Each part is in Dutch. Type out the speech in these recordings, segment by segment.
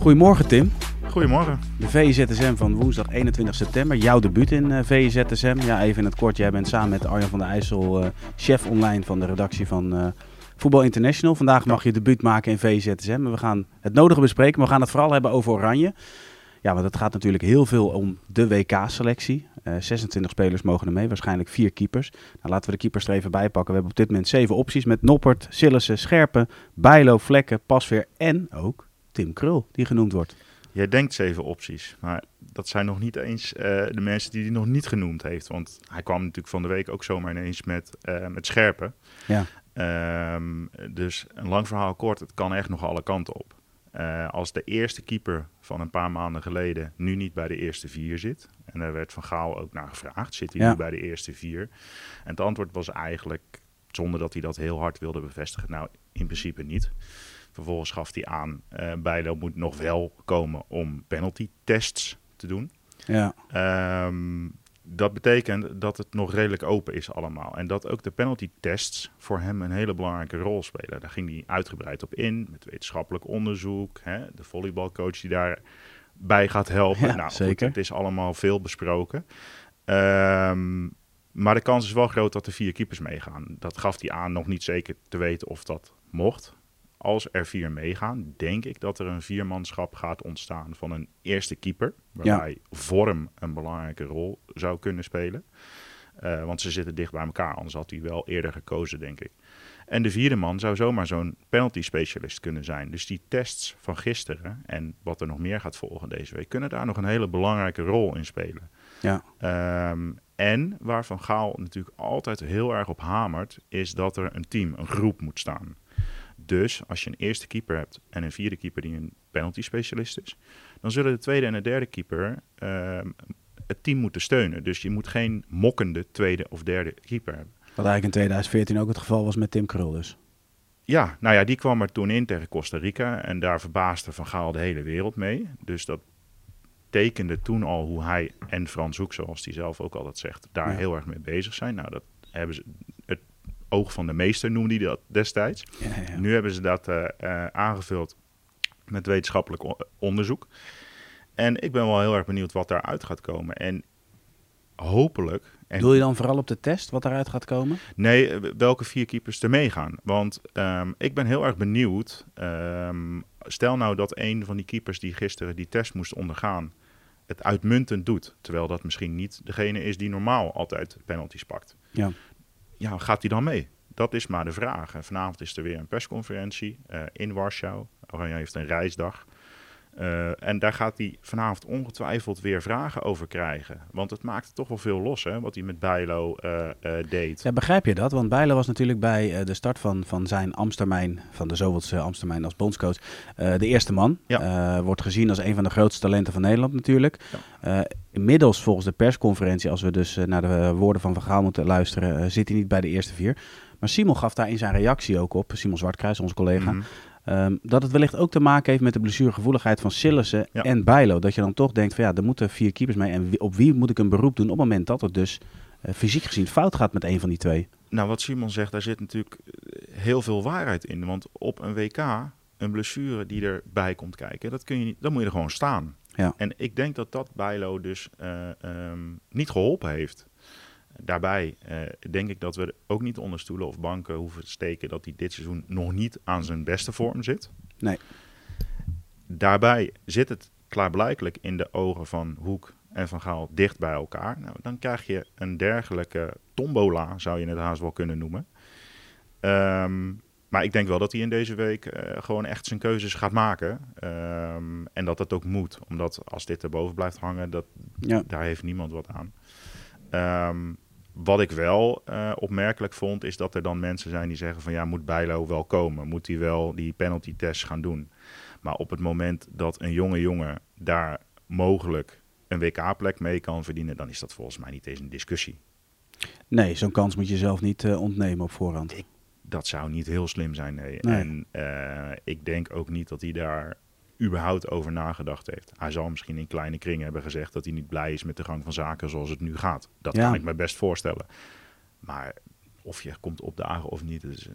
Goedemorgen Tim. Goedemorgen. De VZSM van woensdag 21 september. Jouw debuut in uh, VZSM. Ja, even in het kort. Jij bent samen met Arjan van der IJssel uh, chef online van de redactie van uh, Voetbal International. Vandaag mag je debuut maken in VZSM. We gaan het nodige bespreken, maar we gaan het vooral hebben over Oranje. Ja, want het gaat natuurlijk heel veel om de WK-selectie. 26 spelers mogen er mee, waarschijnlijk vier keepers. Nou, laten we de keepers er even bij pakken. We Tim Krul, die genoemd wordt. Jij denkt zeven opties, maar dat zijn nog niet eens uh, de mensen die hij nog niet genoemd heeft. Want hij kwam natuurlijk van de week ook zomaar ineens met, uh, met scherpen. Ja. Um, dus een lang verhaal kort, het kan echt nog alle kanten op. Uh, als de eerste keeper van een paar maanden geleden nu niet bij de eerste vier zit, en daar werd Van Gaal ook naar gevraagd, zit hij Ja. nu bij de eerste vier? En het antwoord was eigenlijk, zonder dat hij dat heel hard wilde bevestigen, nou in principe niet. Vervolgens gaf hij aan, uh, Bijlo moet nog wel komen om penalty tests te doen. Ja. Um, dat betekent dat het nog redelijk open is allemaal. En dat ook de penalty tests voor hem een hele belangrijke rol spelen. Daar ging hij uitgebreid op in, met wetenschappelijk onderzoek. Hè, de volleybalcoach die daarbij gaat helpen. Ja, nou, zeker. Goed, het is allemaal veel besproken. Um, maar de kans is wel groot dat er vier keepers meegaan. Dat gaf hij aan nog niet zeker te weten of dat mocht. Als er vier meegaan, denk ik dat er een viermanschap gaat ontstaan van een eerste keeper. Waarbij ja. vorm een belangrijke rol zou kunnen spelen. Uh, want ze zitten dicht bij elkaar, anders had hij wel eerder gekozen, denk ik. En de vierde man zou zomaar zo'n penalty specialist kunnen zijn. Dus die tests van gisteren en wat er nog meer gaat volgen deze week, kunnen daar nog een hele belangrijke rol in spelen. Ja. Um, en waar Van Gaal natuurlijk altijd heel erg op hamert, is dat er een team, een groep moet staan. Dus als je een eerste keeper hebt en een vierde keeper die een penalty specialist is, dan zullen de tweede en de derde keeper uh, het team moeten steunen. Dus je moet geen mokkende tweede of derde keeper hebben. Wat eigenlijk in 2014 ook het geval was met Tim Krul dus. Ja, nou ja, die kwam er toen in tegen Costa Rica en daar verbaasde Van Gaal de hele wereld mee. Dus dat tekende toen al hoe hij en Frans Hoek, zoals hij zelf ook altijd zegt, daar Ja. heel erg mee bezig zijn. Nou, dat hebben ze, het oog van de meester noemde hij dat destijds. Ja, ja. Nu hebben ze dat eh, eh, aangevuld met wetenschappelijk onderzoek. En ik ben wel heel erg benieuwd wat daaruit gaat komen. En hopelijk... En Doe je dan vooral op de test wat eruit gaat komen? Nee, eh, welke vier keepers er meegaan. Want ehm, ik ben heel erg benieuwd. ehm, stel nou dat een van die keepers die gisteren die test moest ondergaan... het uitmuntend doet. Terwijl dat misschien niet degene is die normaal altijd penalties pakt. Ja. Ja, gaat hij dan mee? Dat is maar de vraag. Vanavond is er weer een persconferentie eh, in Warschau. Oranje heeft een reisdag. Uh, en daar gaat hij vanavond ongetwijfeld weer vragen over krijgen. Want het maakt toch wel veel los, hè, wat hij met Bijlo uh, uh, deed. Ja, begrijp je dat? Want Bijlo was natuurlijk bij de start van, van zijn Amstermijn, van de zoveelste Amstermijn als bondscoach, de eerste man. Ja. Wordt gezien als een van de grootste talenten van Nederland natuurlijk. Ja. Inmiddels volgens de persconferentie, als we dus naar de woorden van Van Gaal moeten luisteren, zit hij niet bij de eerste vier. Maar Simon gaf daar in zijn reactie ook op, Simon Zwartkruis, onze collega, Mhm. Um, dat het wellicht ook te maken heeft met de blessuregevoeligheid van Sillissen Ja. en Bijlo. Dat je dan toch denkt van ja, er moeten vier keepers mee en op wie moet ik een beroep doen op het moment dat het dus uh, fysiek gezien fout gaat met een van die twee. Nou, wat Simon zegt, daar zit natuurlijk eh, heel veel waarheid in. Want op een WK, een blessure die erbij komt kijken, dat kun je niet, dan moet je er gewoon staan. Ja. En ik denk dat dat Bijlo dus uh, um, niet geholpen heeft. Daarbij uh, denk ik dat we ook niet onder stoelen of banken hoeven te steken dat hij dit seizoen nog niet aan zijn beste vorm zit. Nee. Daarbij zit het klaarblijkelijk in de ogen van Hoek en Van Gaal dicht bij elkaar. Nou, dan krijg je een dergelijke tombola, zou je het haast wel kunnen noemen. Um, maar ik denk wel dat hij in deze week uh, gewoon echt zijn keuzes gaat maken. Um, en dat dat ook moet. Omdat als dit erboven blijft hangen, dat, Ja. daar heeft niemand wat aan. Um, wat ik wel uh, opmerkelijk vond, is dat er dan mensen zijn die zeggen van ja, moet Bijlo wel komen? Moet hij wel die penalty test gaan doen? Maar op het moment dat een jonge jongen daar mogelijk een WK-plek mee kan verdienen, dan is dat volgens mij niet eens een discussie. Nee, zo'n kans moet je zelf niet uh, ontnemen op voorhand. Ik, dat zou niet heel slim zijn, nee. Nee. En uh, ik denk ook niet dat hij daar überhaupt over nagedacht heeft. Hij zal misschien in kleine kringen hebben gezegd dat hij niet blij is met de gang van zaken zoals het nu gaat. Dat Ja. kan ik me best voorstellen. Maar of je komt opdagen of niet, dat is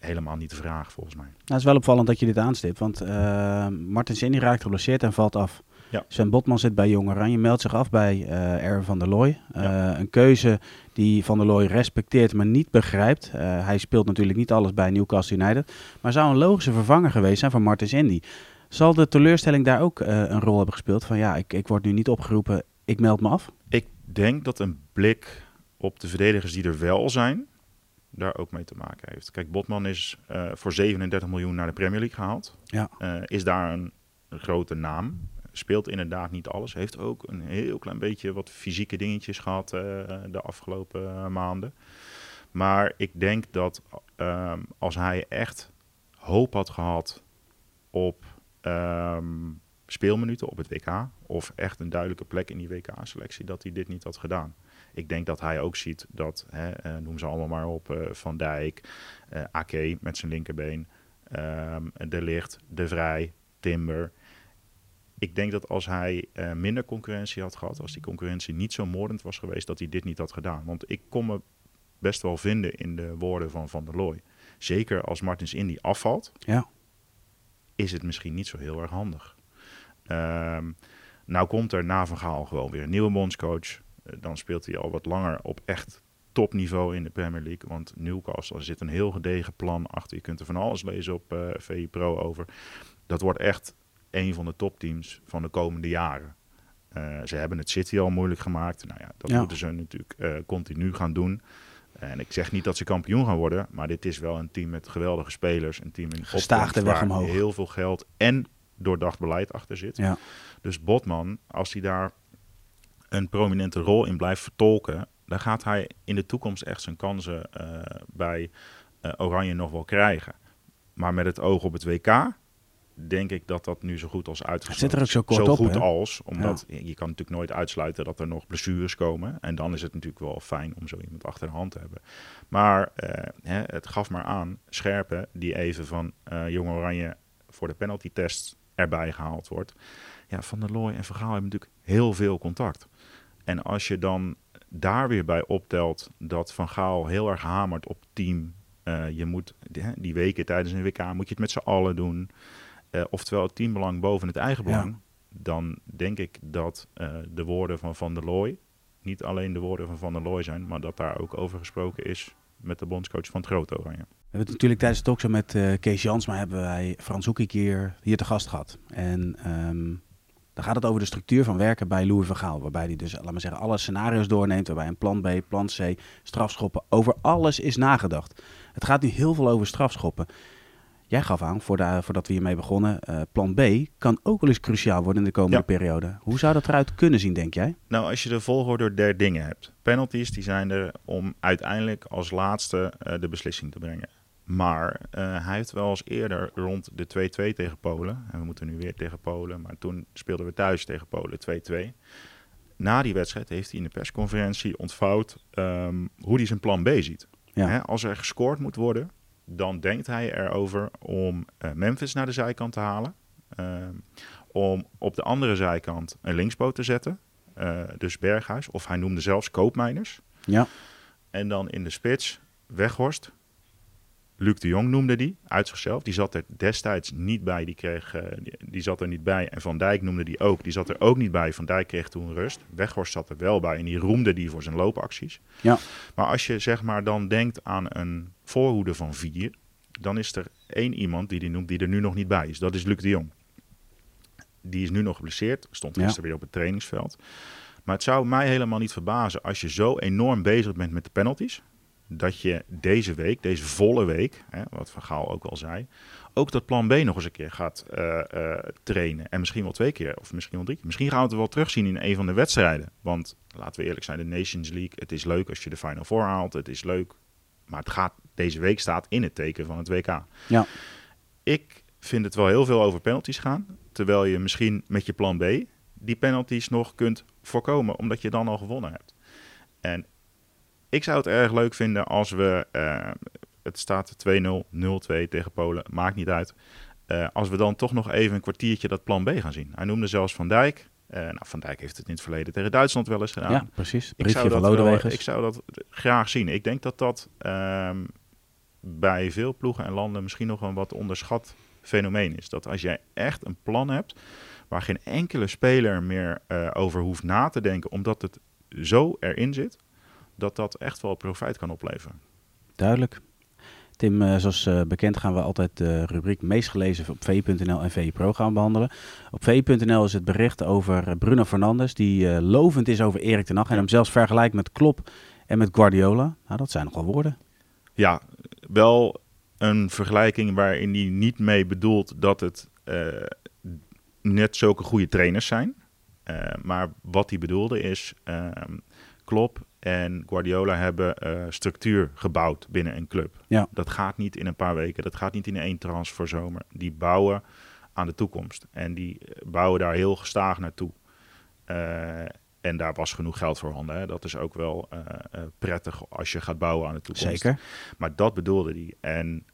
helemaal niet de vraag volgens mij. Nou, het is wel opvallend dat je dit aanstipt, want eh Martin Zinni raakt geblesseerd en valt af. Ja. Sven Botman zit bij Jong Oranje, meldt zich af bij eh Erwin van der Looy. Eh, Ja. Een keuze die Van der Looy respecteert, maar niet begrijpt. Hij speelt natuurlijk niet alles bij Newcastle United, maar zou een logische vervanger geweest zijn van Martin Zinni. Zal de teleurstelling daar ook eh, een rol hebben gespeeld? Van ja, ik, ik word nu niet opgeroepen, ik meld me af. Ik denk dat een blik op de verdedigers die er wel zijn, daar ook mee te maken heeft. Kijk, Botman is eh, voor 37 miljoen naar de Premier League gehaald. Ja. Eh, is daar een, een grote naam. Speelt inderdaad niet alles. Heeft ook een heel klein beetje wat fysieke dingetjes gehad eh, de afgelopen maanden. Maar ik denk dat ehm, als hij echt hoop had gehad op ehm, speelminuten op het WK, of echt een duidelijke plek in die WK-selectie, dat hij dit niet had gedaan. Ik denk dat hij ook ziet dat, hè, eh, noem ze allemaal maar op, eh, Van Dijk, Ake met zijn linkerbeen, ehm, De Licht, De Vrij, Timber. Ik denk dat als hij minder concurrentie had gehad, als die concurrentie niet zo moordend was geweest, dat hij dit niet had gedaan. Want ik kon me best wel vinden in de woorden van Van der Looy. Zeker als Martins Indy afvalt, Ja. Is het misschien niet zo heel erg handig. Ehm, nou komt er na Van Gaal gewoon weer een nieuwe bondscoach. Eh, dan speelt hij al wat langer op echt topniveau in de Premier League. Want Newcastle, er zit een heel gedegen plan achter. Je kunt er van alles lezen op VI Pro over. Dat wordt echt een van de topteams van de komende jaren. Eh, ze hebben het City al moeilijk gemaakt. Nou ja, dat Ja. moeten ze natuurlijk continu gaan doen. En ik zeg niet dat ze kampioen gaan worden, maar dit is wel een team met geweldige spelers. Een team in Gestaagde weg waar omhoog. heel veel geld en doordacht beleid achter zit. Ja. Dus Botman, als hij daar een prominente rol in blijft vertolken, dan gaat hij in de toekomst echt zijn kansen eh, bij eh, Oranje nog wel krijgen. Maar met het oog op het WK denk ik dat dat nu zo goed als uitgesloten zit er ook zo kort zo op, goed hè? als, omdat je je kan natuurlijk nooit uitsluiten dat er nog blessures komen. En dan is het natuurlijk wel fijn om zo iemand achter de hand te hebben. Maar eh, hè, het gaf maar aan, Scherpen, die even van eh Jong Oranje voor de penalty-test erbij gehaald wordt. Ja, Van der Looy en Van Gaal hebben natuurlijk heel veel contact. En als je dan daar weer bij optelt dat Van Gaal heel erg hamert op team. eh, je moet die, die weken tijdens een WK moet je het met z'n allen doen. Eh, oftewel het teambelang boven het eigen Ja. belang. Dan denk ik dat eh, de woorden van Van der Looy niet alleen de woorden van Van der Looy zijn, maar dat daar ook over gesproken is met de bondscoach van het Grote Oranje. We hebben het natuurlijk tijdens de talkshow met eh, Kees Jansma hebben wij Frans Hoekik hier, hier te gast gehad. En ehm, dan gaat het over de structuur van werken bij Louis van Gaal. Waarbij hij dus, laat maar zeggen, alle scenario's doorneemt. Waarbij een plan B, plan C, strafschoppen. Over alles is nagedacht. Het gaat nu heel veel over strafschoppen. Jij gaf aan, voordat, voordat we hiermee begonnen, eh, plan B kan ook wel eens cruciaal worden in de komende Ja. periode. Hoe zou dat eruit kunnen zien, denk jij? Nou, als je de volgorde der dingen hebt. Penalties die zijn er om uiteindelijk als laatste eh, de beslissing te brengen. Maar eh, hij heeft wel eens eerder rond de 2-2 tegen Polen. En we moeten nu weer tegen Polen. Maar toen speelden we thuis tegen Polen 2-2. Na die wedstrijd heeft hij in de persconferentie ontvouwd ehm, hoe hij zijn plan B ziet. Ja. Hè, als er gescoord moet worden, dan denkt hij erover om eh, Memphis naar de zijkant te halen. Ehm, om op de andere zijkant een linksboot te zetten. eh, dus Berghuis. Of hij noemde zelfs koopmijners. Ja, En dan in de spits Weghorst. Luc de Jong noemde die, uit zichzelf. Die zat er destijds niet bij. Die, kreeg, eh, die, die zat er niet bij. En Van Dijk noemde die ook. Die zat er ook niet bij. Van Dijk kreeg toen rust. Weghorst zat er wel bij. En die roemde die voor zijn loopacties. ja, Maar als je zeg maar dan denkt aan een voorhoede van vier, dan is er één iemand die die noemt die er nu nog niet bij is. Dat is Luc de Jong. Die is nu nog geblesseerd, stond Ja. gisteren weer op het trainingsveld. Maar het zou mij helemaal niet verbazen als je zo enorm bezig bent met de penalties, dat je deze week, deze volle week, hè, wat Van Gaal ook al zei, ook dat plan B nog eens een keer gaat eh, eh, trainen. En misschien wel twee keer, of misschien wel drie keer. Misschien gaan we het wel terugzien in een van de wedstrijden. Want laten we eerlijk zijn, de Nations League, het is leuk als je de Final Four haalt. Het is leuk, maar het gaat, deze week staat in het teken van het WK. ja. Ik vind het wel heel veel over penalties gaan. Terwijl je misschien met je plan B die penalties nog kunt voorkomen, omdat je dan al gewonnen hebt. En ik zou het erg leuk vinden als we, uh, het staat 2-0, 0-2 tegen Polen, maakt niet uit. Uh, als we dan toch nog even een kwartiertje dat plan B gaan zien. Hij noemde zelfs Van Dijk. Uh, nou, Van Dijk heeft het in het verleden tegen Duitsland wel eens gedaan. Ja, precies. Ik zou, dat wel, ik zou dat graag zien. Ik denk dat dat um, bij veel ploegen en landen misschien nog een wat onderschat fenomeen is. Dat als jij echt een plan hebt waar geen enkele speler meer uh, over hoeft na te denken, omdat het zo erin zit, dat dat echt wel profijt kan opleveren. Duidelijk. Tim, uh, zoals uh, bekend gaan we altijd de rubriek meest gelezen op VI.nl en VI Pro gaan behandelen. Op VI.nl is het bericht over Bruno Fernandes, die lovend is over Erik ten Hag en hem zelfs vergelijkt met Klopp en met Guardiola. Nou, dat zijn nogal woorden. Ja, wel een vergelijking waarin hij niet mee bedoelt dat het net zulke goede trainers zijn. maar wat hij bedoelde is, ehm, Klopp en Guardiola hebben uh, structuur gebouwd binnen een club. Ja. Dat gaat niet in een paar weken, dat gaat niet in één transferzomer. Die bouwen aan de toekomst en die bouwen daar heel gestaag naartoe. Uh, en daar was genoeg geld voor handen. Hè. Dat is ook wel uh, prettig als je gaat bouwen aan de toekomst. Zeker. Maar dat bedoelde hij. En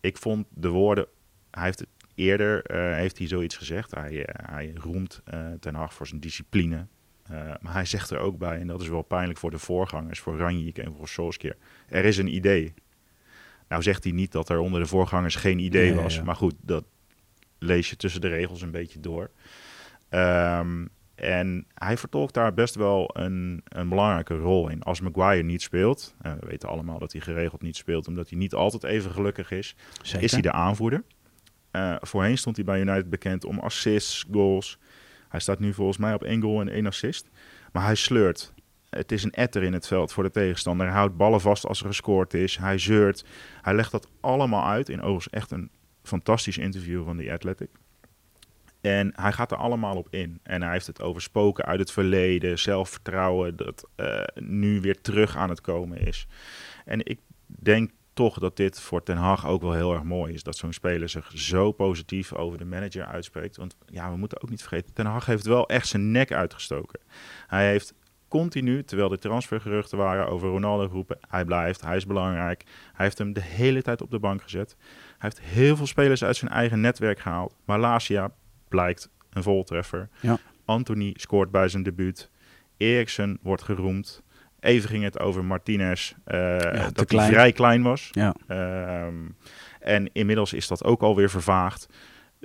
ik vond de woorden, hij heeft het eerder heeft hij zoiets gezegd. Hij, hij roemt Ten Hag voor zijn discipline. Uh, maar hij zegt er ook bij, en dat is wel pijnlijk voor de voorgangers, voor Ranjik en voor Solskjaer. Er is een idee. Nou zegt hij niet dat er onder de voorgangers geen idee was. Ja. Maar goed, dat lees je tussen de regels een beetje door. Um, en hij vertolkt daar best wel een, een belangrijke rol in. Als Maguire niet speelt, uh, we weten allemaal dat hij geregeld niet speelt, omdat hij niet altijd even gelukkig is, Zeker. is hij de aanvoerder. Uh, voorheen stond hij bij United bekend om assists, goals. Hij staat nu volgens mij op één goal en één assist. Maar hij sleurt. Het is een etter in het veld voor de tegenstander. Hij houdt ballen vast als er gescoord is. Hij zeurt. Hij legt dat allemaal uit. In overigens echt een fantastisch interview van The Athletic. En hij gaat er allemaal op in. En hij heeft het over spoken uit het verleden, zelfvertrouwen dat uh, nu weer terug aan het komen is. En ik denk toch dat dit voor Ten Hag ook wel heel erg mooi is. Dat zo'n speler zich zo positief over de manager uitspreekt. Want ja, we moeten ook niet vergeten, Ten Hag heeft wel echt zijn nek uitgestoken. Hij heeft continu, terwijl de transfergeruchten waren over Ronaldo groepen, hij blijft, hij is belangrijk. Hij heeft hem de hele tijd op de bank gezet. Hij heeft heel veel spelers uit zijn eigen netwerk gehaald. Malasia blijkt een voltreffer. Ja. Anthony scoort bij zijn debuut. Eriksen wordt geroemd. Even ging het over Martinez, uh, ja, dat hij vrij klein was. Ja. Um, en inmiddels is dat ook alweer vervaagd.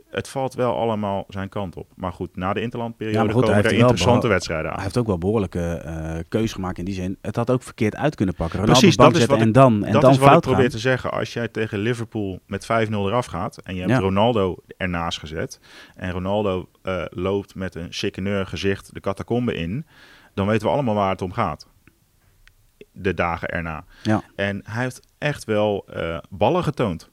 Het valt wel allemaal zijn kant op. Maar goed, na de interlandperiode ja, goed, komen er interessante wedstrijden aan. Hij heeft ook wel behoorlijke uh, keus gemaakt in die zin. Het had ook verkeerd uit kunnen pakken. Ronaldo Precies, dat is wat en dan, en dat dan is wat fout ik probeer gaan. te zeggen. Als jij tegen Liverpool met 5-0 eraf gaat en je hebt Ja. Ronaldo ernaast gezet en Ronaldo uh, loopt met een chicaneur gezicht de catacombe in, dan weten we allemaal waar het om gaat. De dagen erna. Ja. En hij heeft echt wel uh, ballen getoond.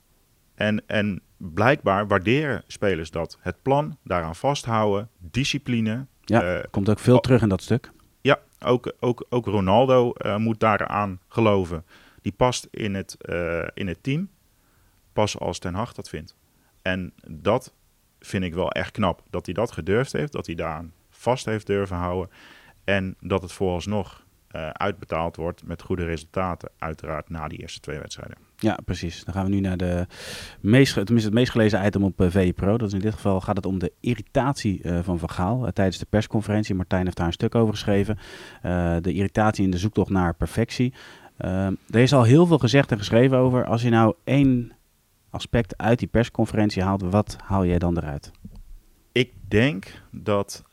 En, en blijkbaar waarderen spelers dat. Het plan, daaraan vasthouden, discipline. Ja, Uh, komt ook veel oh. terug in dat stuk. ja, ook, ook, ook Ronaldo uh, moet daaraan geloven. Die past in het, in het team, pas als Ten Hag dat vindt. En dat vind ik wel echt knap. Dat hij dat gedurfd heeft, dat hij daaraan vast heeft durven houden. En dat het vooralsnog uh, uitbetaald wordt met goede resultaten. Uiteraard na die eerste twee wedstrijden. Ja, precies. Dan gaan we nu naar de meest, tenminste het meest gelezen item op uh, VE Pro. Dat is in dit geval gaat het om de irritatie uh, van Van Gaal uh, tijdens de persconferentie. Martijn heeft daar een stuk over geschreven. De irritatie in de zoektocht naar perfectie. Er is al heel veel gezegd en geschreven over. Als je nou één aspect uit die persconferentie haalt, wat haal jij dan eruit? Ik denk dat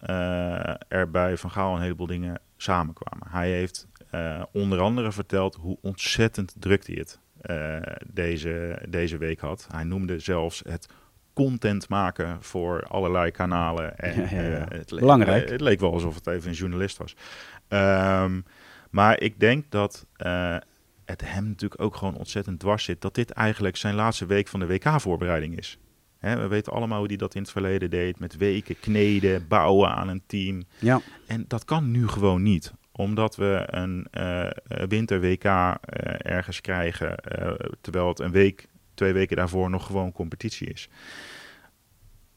er bij Van Gaal een heleboel dingen samenkwamen. Hij heeft uh, onder andere verteld hoe ontzettend druk hij het uh, deze, deze week had. Hij noemde zelfs het content maken voor allerlei kanalen. En, ja, ja, ja. Het, Belangrijk. Het leek wel alsof het even een journalist was. Um, maar ik denk dat het hem natuurlijk ook gewoon ontzettend dwars zit... dat dit eigenlijk zijn laatste week van de WK-voorbereiding is. We weten allemaal hoe hij dat in het verleden deed. Met weken kneden, bouwen aan een team. Ja. En dat kan nu gewoon niet omdat we een uh, winter-WK uh, ergens krijgen, uh, terwijl het een week, twee weken daarvoor nog gewoon competitie is.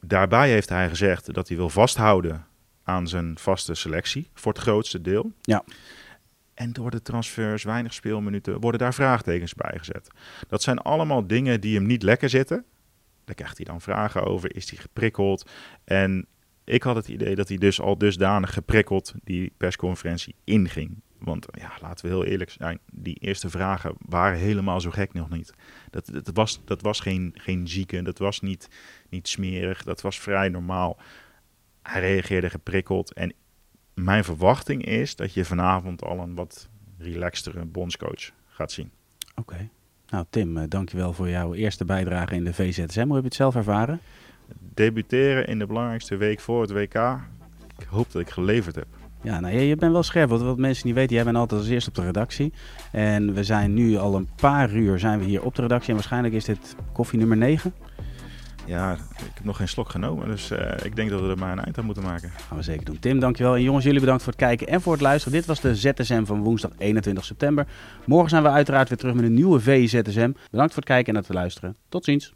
daarbij heeft hij gezegd dat hij wil vasthouden aan zijn vaste selectie voor het grootste deel. Ja. En door de transfers, weinig speelminuten, worden daar vraagtekens bij gezet. Dat zijn allemaal dingen die hem niet lekker zitten. Daar krijgt hij dan vragen over. Is hij geprikkeld? En ik had het idee dat hij dus al dusdanig geprikkeld die persconferentie inging. Want ja, laten we heel eerlijk zijn, die eerste vragen waren helemaal zo gek nog niet. Dat, dat was, dat was geen, geen zieke, dat was niet, niet smerig, dat was vrij normaal. Hij reageerde geprikkeld en mijn verwachting is dat je vanavond al een wat relaxtere bondscoach gaat zien. Oké. Nou Tim, uh, dankjewel voor jouw eerste bijdrage in de VZSM. Hoe heb je het zelf ervaren? Debuteren in de belangrijkste week voor het WK. Ik hoop dat ik geleverd heb. Ja, nou, je, je bent wel scherp. Want wat mensen niet weten, jij bent altijd als eerste op de redactie. En we zijn nu al een paar uur zijn we hier op de redactie. En waarschijnlijk is dit koffie nummer 9. Ja, ik heb nog geen slok genomen, dus uh, ik denk dat we er maar een eind aan moeten maken. Gaan we zeker doen. Tim, dankjewel. En jongens, jullie bedankt voor het kijken en voor het luisteren. Dit was de ZSM van woensdag 21 september. Morgen zijn we uiteraard weer terug met een nieuwe VZSM. Bedankt voor het kijken en het luisteren. Tot ziens.